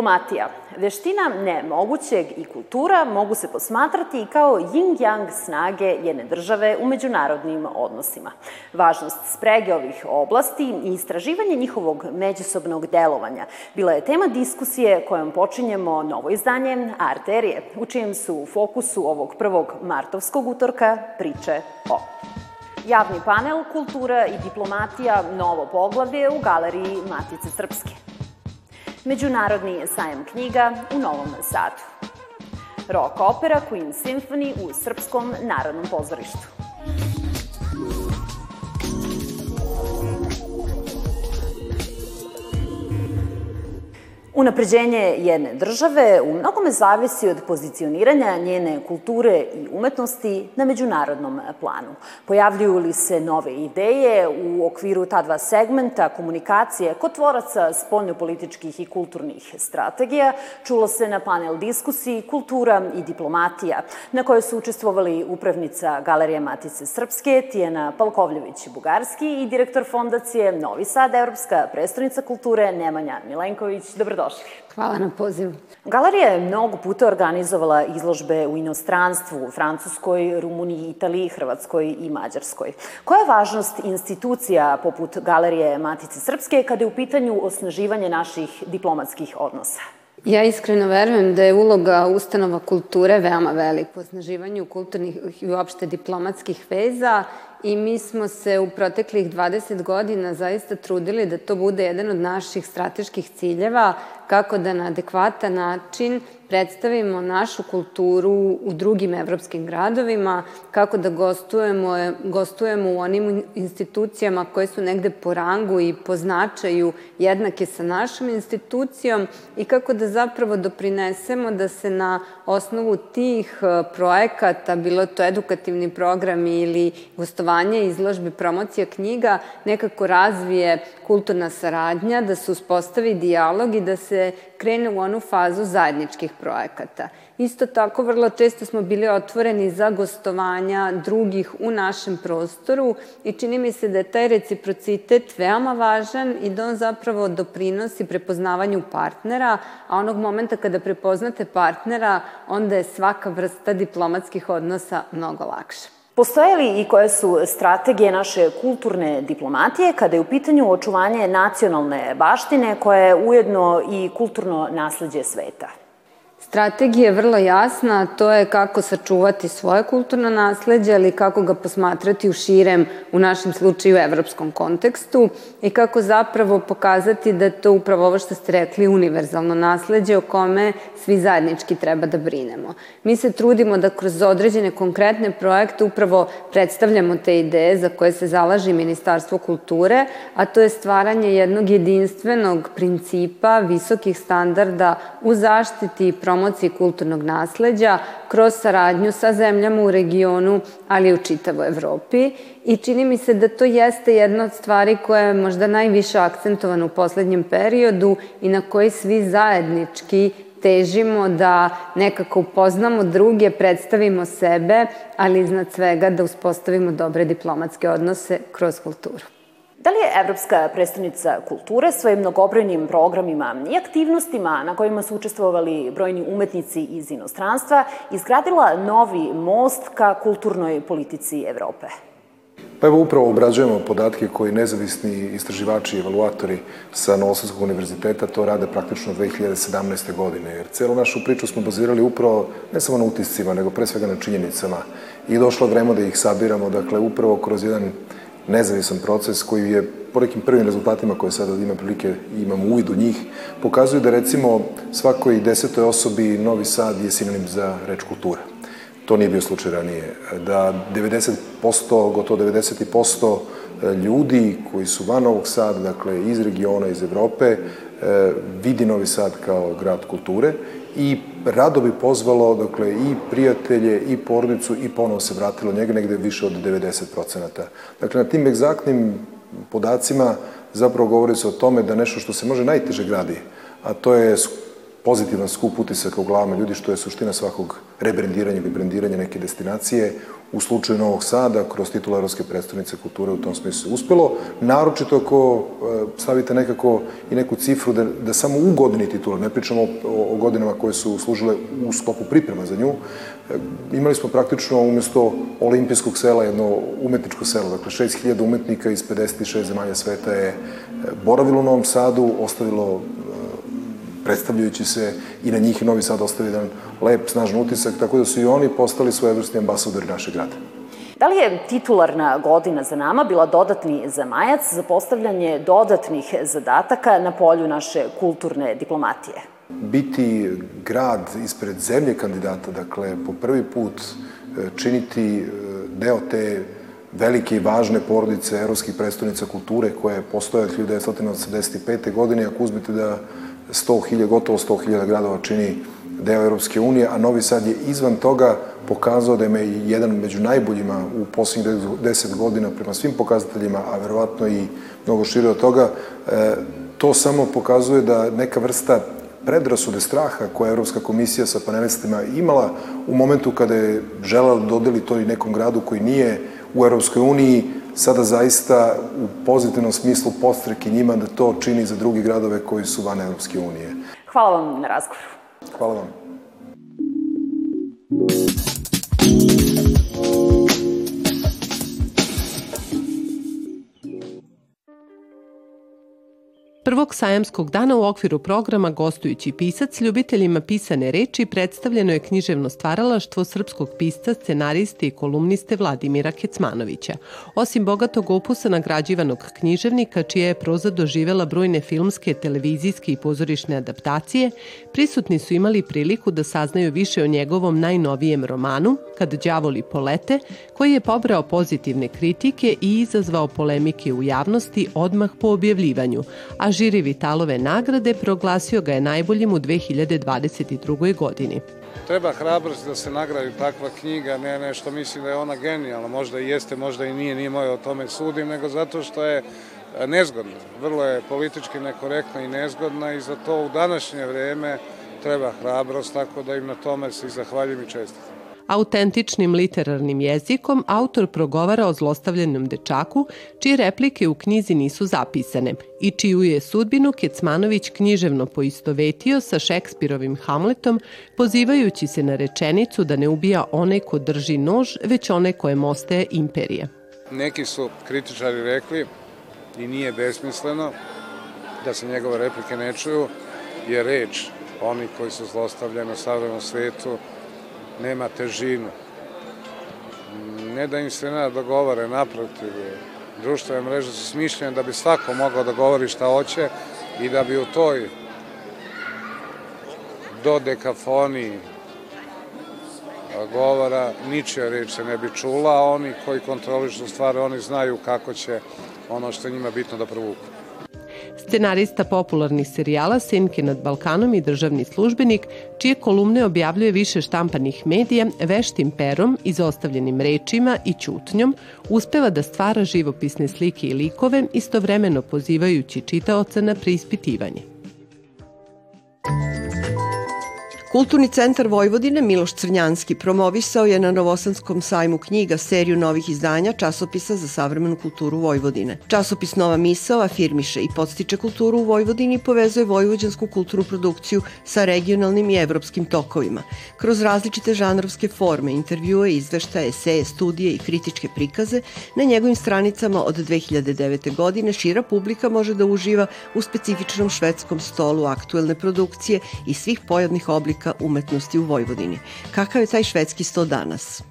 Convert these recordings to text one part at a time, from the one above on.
Diplomatija, veština nemogućeg i kultura mogu se posmatrati kao yin-yang snage jedne države u međunarodnim odnosima. Važnost sprege ovih oblasti i istraživanje njihovog međusobnog delovanja bila je tema diskusije kojom počinjemo novo izdanje Arterije, u čijem su u fokusu ovog prvog martovskog utorka priče o Javni panel Kultura i diplomatija Novo poglavlje u galeriji Matice Srpske. Međunarodni sajam knjiga u Novom Sadu. Rock opera Queen Symphony u Srpskom narodnom pozorištu. Unapređenje jedne države u mnogome zavisi od pozicioniranja njene kulture i umetnosti na međunarodnom planu. Pojavljuju li se nove ideje u okviru ta dva segmenta komunikacije kod tvoraca spoljnopolitičkih i kulturnih strategija, čulo se na panel diskusiji Kultura i diplomatija, na kojoj su učestvovali upravnica Galerije Matice Srpske, Tijena Palkovljević-Bugarski i direktor fondacije Novi Sad, Evropska predstavnica kulture Nemanja Milenković. Dobrodošli dobrodošli. Hvala na pozivu. Galerija je mnogo puta organizovala izložbe u inostranstvu, u Francuskoj, Rumuniji, Italiji, Hrvatskoj i Mađarskoj. Koja je važnost institucija poput Galerije Matice Srpske kada je u pitanju osnaživanje naših diplomatskih odnosa? Ja iskreno verujem da je uloga ustanova kulture veoma velika u osnaživanju kulturnih i uopšte diplomatskih veza i mi smo se u proteklih 20 godina zaista trudili da to bude jedan od naših strateških ciljeva, kako da na adekvatan način predstavimo našu kulturu u drugim evropskim gradovima, kako da gostujemo, gostujemo u onim institucijama koje su negde po rangu i po značaju jednake sa našom institucijom i kako da zapravo doprinesemo da se na osnovu tih e, projekata, bilo to edukativni program ili gostovanje, izložbe, promocija knjiga, nekako razvije kulturna saradnja, da se uspostavi dijalog i da se krene u onu fazu zajedničkih projekata. Isto tako, vrlo često smo bili otvoreni za gostovanja drugih u našem prostoru i čini mi se da je taj reciprocitet veoma važan i da on zapravo doprinosi prepoznavanju partnera, a onog momenta kada prepoznate partnera, onda je svaka vrsta diplomatskih odnosa mnogo lakša. Postoje li i koje su strategije naše kulturne diplomatije kada je u pitanju očuvanje nacionalne baštine koja je ujedno i kulturno nasledđe sveta? Strategija je vrlo jasna, to je kako sačuvati svoje kulturno nasledđe, ali kako ga posmatrati u širem, u našem slučaju, evropskom kontekstu i kako zapravo pokazati da to upravo ovo što ste rekli, univerzalno nasledđe o kome svi zajednički treba da brinemo. Mi se trudimo da kroz određene konkretne projekte upravo predstavljamo te ideje za koje se zalaži Ministarstvo kulture, a to je stvaranje jednog jedinstvenog principa, visokih standarda u zaštiti i promociji kulturnog nasleđa kroz saradnju sa zemljama u regionu, ali i u čitavoj Evropi. I čini mi se da to jeste jedna od stvari koja je možda najviše akcentovana u poslednjem periodu i na koji svi zajednički težimo da nekako upoznamo druge, predstavimo sebe, ali iznad svega da uspostavimo dobre diplomatske odnose kroz kulturu. Da li je Evropska predstavnica kulture svojim mnogobrojnim programima i aktivnostima na kojima su učestvovali brojni umetnici iz inostranstva izgradila novi most ka kulturnoj politici Evrope? Pa evo upravo obrađujemo podatke koji nezavisni istraživači i evaluatori sa Novosavskog univerziteta to rade praktično 2017. godine, jer celu našu priču smo bazirali upravo ne samo na utiscima, nego pre svega na činjenicama i došlo vreme da ih sabiramo, dakle upravo kroz jedan nezavisan proces koji je po nekim prvim rezultatima koje sada ima prilike i imamo uvid u njih, pokazuju da recimo svakoj desetoj osobi Novi Sad je sinonim za reč kultura. To nije bio slučaj ranije. Da 90%, gotovo 90% ljudi koji su van Novog Sada, dakle iz regiona, iz Evrope, vidi Novi Sad kao grad kulture i rado bi pozvalo dakle, i prijatelje i porodicu i ponovo se vratilo njega negde više od 90%. Dakle, na tim egzaktnim podacima zapravo govori se o tome da nešto što se može najteže gradi, a to je pozitivan skup utisaka u glavama ljudi, što je suština svakog rebrendiranja ili brendiranja neke destinacije. U slučaju Novog Sada, kroz titul Evropske predstavnice kulture u tom smislu uspelo. Naročito ako e, stavite nekako i neku cifru da, da samo u godini titula, ne pričamo o, o godinama koje su služile u sklopu priprema za nju, e, imali smo praktično umesto olimpijskog sela jedno umetničko selo, dakle 6000 umetnika iz 56 zemalja sveta je e, boravilo u Novom Sadu, ostavilo predstavljajući se i na njih i Novi Sad ostavi jedan lep, snažan utisak, tako da su i oni postali svojevrsni ambasadori našeg grada. Da li je titularna godina za nama bila dodatni zamajac za postavljanje dodatnih zadataka na polju naše kulturne diplomatije? Biti grad ispred zemlje kandidata, dakle, po prvi put e, činiti e, deo te velike i važne porodice evropskih predstavnica kulture koje je postoje od 1985. godine, ako uzmete da 100.000, gotovo 100.000 gradova čini deo Europske unije, a Novi Sad je izvan toga pokazao da je jedan među najboljima u poslednjih 10 godina prema svim pokazateljima, a verovatno i mnogo šire od toga, e, to samo pokazuje da neka vrsta predrasude straha koja je Evropska komisija sa panelistima imala u momentu kada je želela da dodeli to i nekom gradu koji nije u Evropskoj uniji, sada zaista u pozitivnom smislu postreki njima da to čini za drugi gradove koji su van Evropske unije. Hvala vam na razgovoru. Hvala vam. Prvog sajamskog dana u okviru programa Gostujući pisac ljubiteljima pisane reči predstavljeno je književno stvaralaštvo srpskog pisca, scenariste i kolumniste Vladimira Kecmanovića. Osim bogatog opusa nagrađivanog književnika, čija je proza doživela brojne filmske, televizijske i pozorišne adaptacije, prisutni su imali priliku da saznaju više o njegovom najnovijem romanu, Kad đavoli polete, koji je pobrao pozitivne kritike i izazvao polemike u javnosti odmah po objavljivanju, a žiri Vitalove nagrade proglasio ga je najboljim u 2022. godini. Treba hrabrost da se nagradi takva knjiga, ne nešto mislim da je ona genijalna, možda i jeste, možda i nije, nije moje o tome sudim, nego zato što je e, nezgodna, vrlo je politički nekorektna i nezgodna i za to u današnje vreme treba hrabrost, tako da im na tome se i zahvaljujem i čestitam. Autentičnim literarnim jezikom autor progovara o zlostavljenom dečaku, čije replike u knjizi nisu zapisane i čiju je sudbinu Kecmanović književno poistovetio sa Šekspirovim Hamletom, pozivajući se na rečenicu da ne ubija one ko drži nož, već one koje mostaje imperije. Neki su kritičari rekli, i nije besmisleno, da se njegove replike ne čuju, je reč oni koji su zlostavljeni u savremenom svetu nema težinu. Ne da im se ne dogovore, naprotiv. Društvene mreže su smišljene da bi svako mogao da govori šta hoće i da bi u toj do dekafoniji govora ničija reč se ne bi čula, a oni koji kontrolišu stvari, oni znaju kako će ono što njima bitno da provuku. Scenarista popularnih serijala Senke nad Balkanom i državni službenik, čije kolumne objavljuje više štampanih medija, veštim perom, izostavljenim rečima i ćutnjom, uspeva da stvara živopisne slike i likove, istovremeno pozivajući čitaoca na preispitivanje. Kulturni centar Vojvodine Miloš Crnjanski promovisao je na Novosanskom sajmu knjiga seriju novih izdanja časopisa za savremenu kulturu Vojvodine. Časopis Nova misao afirmiše i podstiče kulturu u Vojvodini i povezuje vojvođansku kulturnu produkciju sa regionalnim i evropskim tokovima. Kroz različite žanrovske forme, intervjue, izveštaje, eseje, studije i kritičke prikaze, na njegovim stranicama od 2009. godine šira publika može da uživa u specifičnom švedskom stolu aktuelne produkcije i svih pojavnih oblika oblika umetnosti u Vojvodini. Kakav je taj švedski sto danas?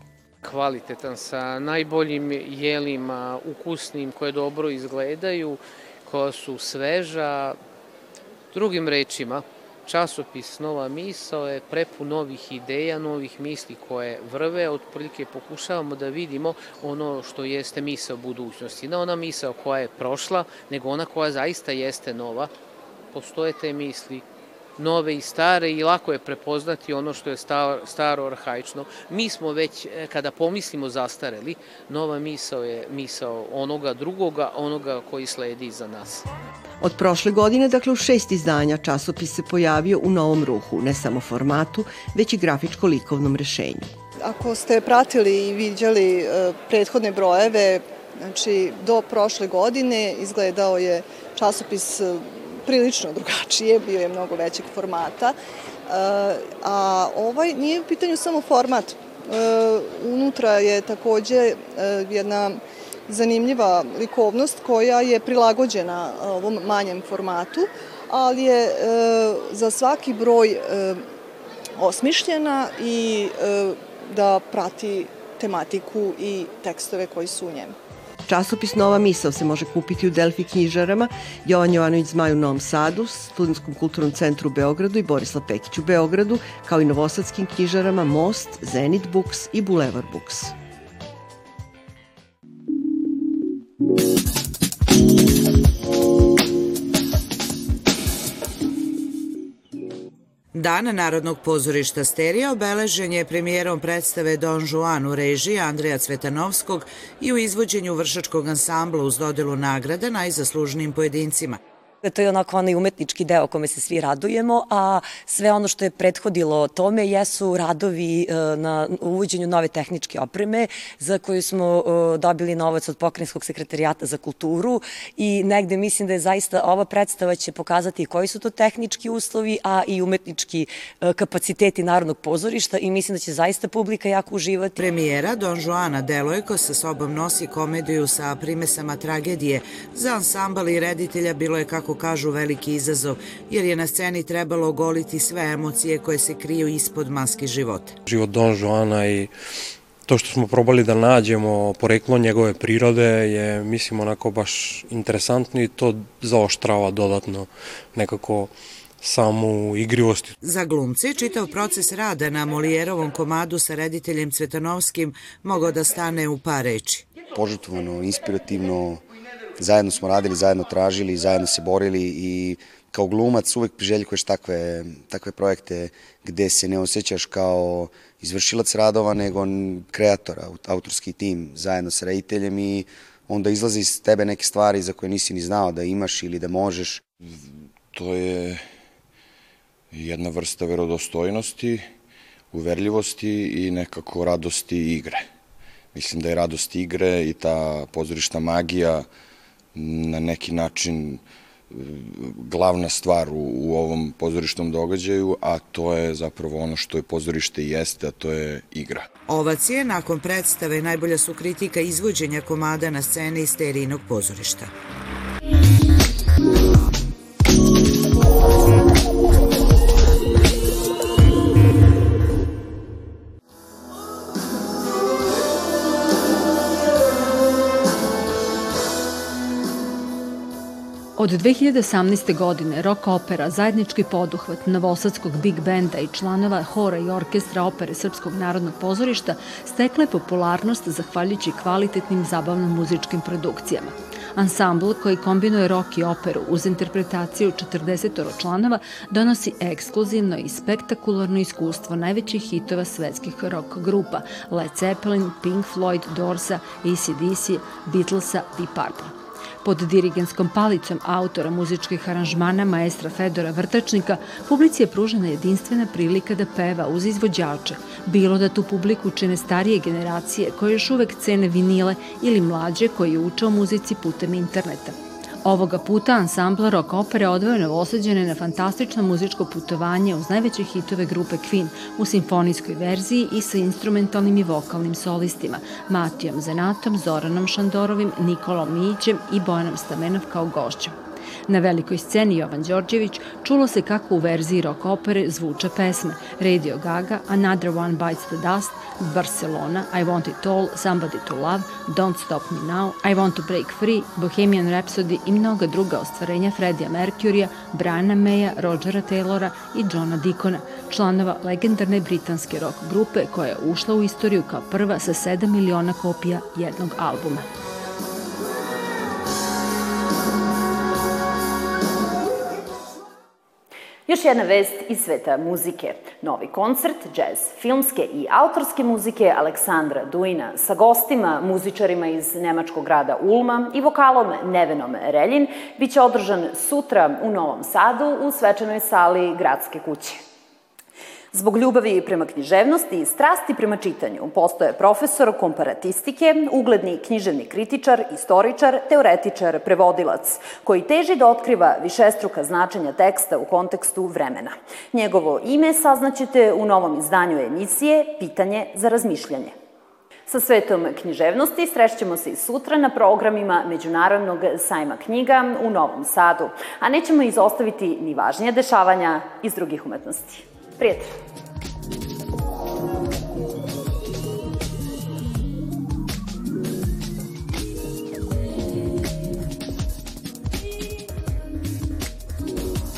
Kvalitetan, sa najboljim jelima, ukusnim, koje dobro izgledaju, koja su sveža. Drugim rečima, časopis Nova misao je prepu novih ideja, novih misli koje vrve, otprilike pokušavamo da vidimo ono što jeste misao budućnosti. Ne ona misao koja je prošla, nego ona koja zaista jeste nova. Postoje te misli nove i stare i lako je prepoznati ono što je staro, staro arhaično. Mi smo već, e, kada pomislimo zastareli, nova misao je misao onoga drugoga, onoga koji sledi iza nas. Od prošle godine, dakle u šest izdanja, časopis se pojavio u novom ruhu, ne samo formatu, već i grafičko-likovnom rešenju. Ako ste pratili i viđali e, prethodne brojeve, znači do prošle godine izgledao je časopis prilično drugačije, bio je mnogo većeg formata, e, a ovaj nije u pitanju samo format, unutra je takođe jedna zanimljiva likovnost koja je prilagođena ovom manjem formatu, ali je za svaki broj osmišljena i da prati tematiku i tekstove koji su u njemu. Časopis Nova misao se može kupiti u Delfi knjižarama, Jovan Jovanović Zmaj u Novom Sadu, Studentskom kulturnom centru u Beogradu i Borislav Pekić u Beogradu, kao i novosadskim knjižarama Most, Zenit Books i Boulevard Books. Dan Narodnog pozorišta Sterija obeležen je premijerom predstave Don Juan u režiji Andreja Cvetanovskog i u izvođenju vršačkog ansambla uz dodelu nagrada najzaslužnijim pojedincima – To je onako onaj umetnički deo kome se svi radujemo, a sve ono što je prethodilo tome jesu radovi e, na uvođenju nove tehničke opreme za koju smo e, dobili novac od Pokrenjskog sekretarijata za kulturu i negde mislim da je zaista ova predstava će pokazati koji su to tehnički uslovi, a i umetnički e, kapaciteti Narodnog pozorišta i mislim da će zaista publika jako uživati. Premijera Don Joana Delojko sa sobom nosi komediju sa primesama tragedije. Za ansambal i reditelja bilo je kako kako kažu, veliki izazov, jer je na sceni trebalo ogoliti sve emocije koje se kriju ispod maske života. Život Don Joana i to što smo probali da nađemo poreklo njegove prirode je, mislim, onako baš interesantno i to zaoštrava dodatno nekako samu igrivost. Za glumce čitav proces rada na Molijerovom komadu sa rediteljem Cvetanovskim mogao da stane u par reči. Požutvano, inspirativno, zajedno smo radili, zajedno tražili, zajedno se borili i kao glumac uvek priželjkuješ takve, takve projekte gde se ne osjećaš kao izvršilac radova, nego kreator, autorski tim zajedno sa rediteljem i onda izlazi iz tebe neke stvari za koje nisi ni znao da imaš ili da možeš. To je jedna vrsta verodostojnosti, uverljivosti i nekako radosti igre. Mislim da je radost igre i ta pozorišna magija na neki način e, glavna stvar u, u ovom pozorišnom događaju, a to je zapravo ono što je pozorište jeste, a to je igra. Ovacije nakon predstave najbolja su kritika izvođenja komada na scene iz terijinog pozorišta. Od 2018. godine rock opera, zajednički poduhvat Novosadskog big benda i članova hora i orkestra opere Srpskog narodnog pozorišta stekle popularnost zahvaljujući kvalitetnim zabavno-muzičkim produkcijama. Ansambl koji kombinuje rock i operu uz interpretaciju 40 članova donosi ekskluzivno i spektakularno iskustvo najvećih hitova svetskih rock grupa Led Zeppelin, Pink Floyd, Dorsa, ACDC, Beatlesa i Purple. Pod dirigenskom palicom autora muzičkih aranžmana maestra Fedora Vrtačnika, publici je pružena jedinstvena prilika da peva uz izvođača, bilo da tu publiku čine starije generacije koje još uvek cene vinile ili mlađe koji uče o muzici putem interneta. Ovoga puta ansambla rock opere odvojeno novosađene na fantastično muzičko putovanje uz najveće hitove grupe Queen u simfonijskoj verziji i sa instrumentalnim i vokalnim solistima Matijom Zenatom, Zoranom Šandorovim, Nikolom Mićem i Bojanom Stamenov kao gošćom. Na velikoj sceni Jovan Đorđević čulo se kako u verziji rock opere zvuče pesme Radio Gaga, Another One Bites the Dust, Barcelona, I Want It All, Somebody to Love, Don't Stop Me Now, I Want to Break Free, Bohemian Rhapsody i mnoga druga ostvarenja Freddija Mercurya, Briana Maya, Rogera Taylora i Johna Dicona, članova legendarne britanske rock grupe koja je ušla u istoriju kao prva sa 7 miliona kopija jednog albuma. Još jedna vest iz sveta muzike. Novi koncert, džez, filmske i autorske muzike Aleksandra Duina sa gostima, muzičarima iz nemačkog grada Ulma i vokalom Nevenom Reljin biće održan sutra u Novom Sadu u svečanoj sali Gradske kuće. Zbog ljubavi prema književnosti i strasti prema čitanju postoje profesor komparatistike, ugledni književni kritičar, istoričar, teoretičar, prevodilac, koji teži da otkriva višestruka značenja teksta u kontekstu vremena. Njegovo ime saznaćete u novom izdanju emisije Pitanje za razmišljanje. Sa svetom književnosti srešćemo se i sutra na programima Međunarodnog sajma knjiga u Novom Sadu, a nećemo izostaviti ni važnije dešavanja iz drugih umetnosti. preto.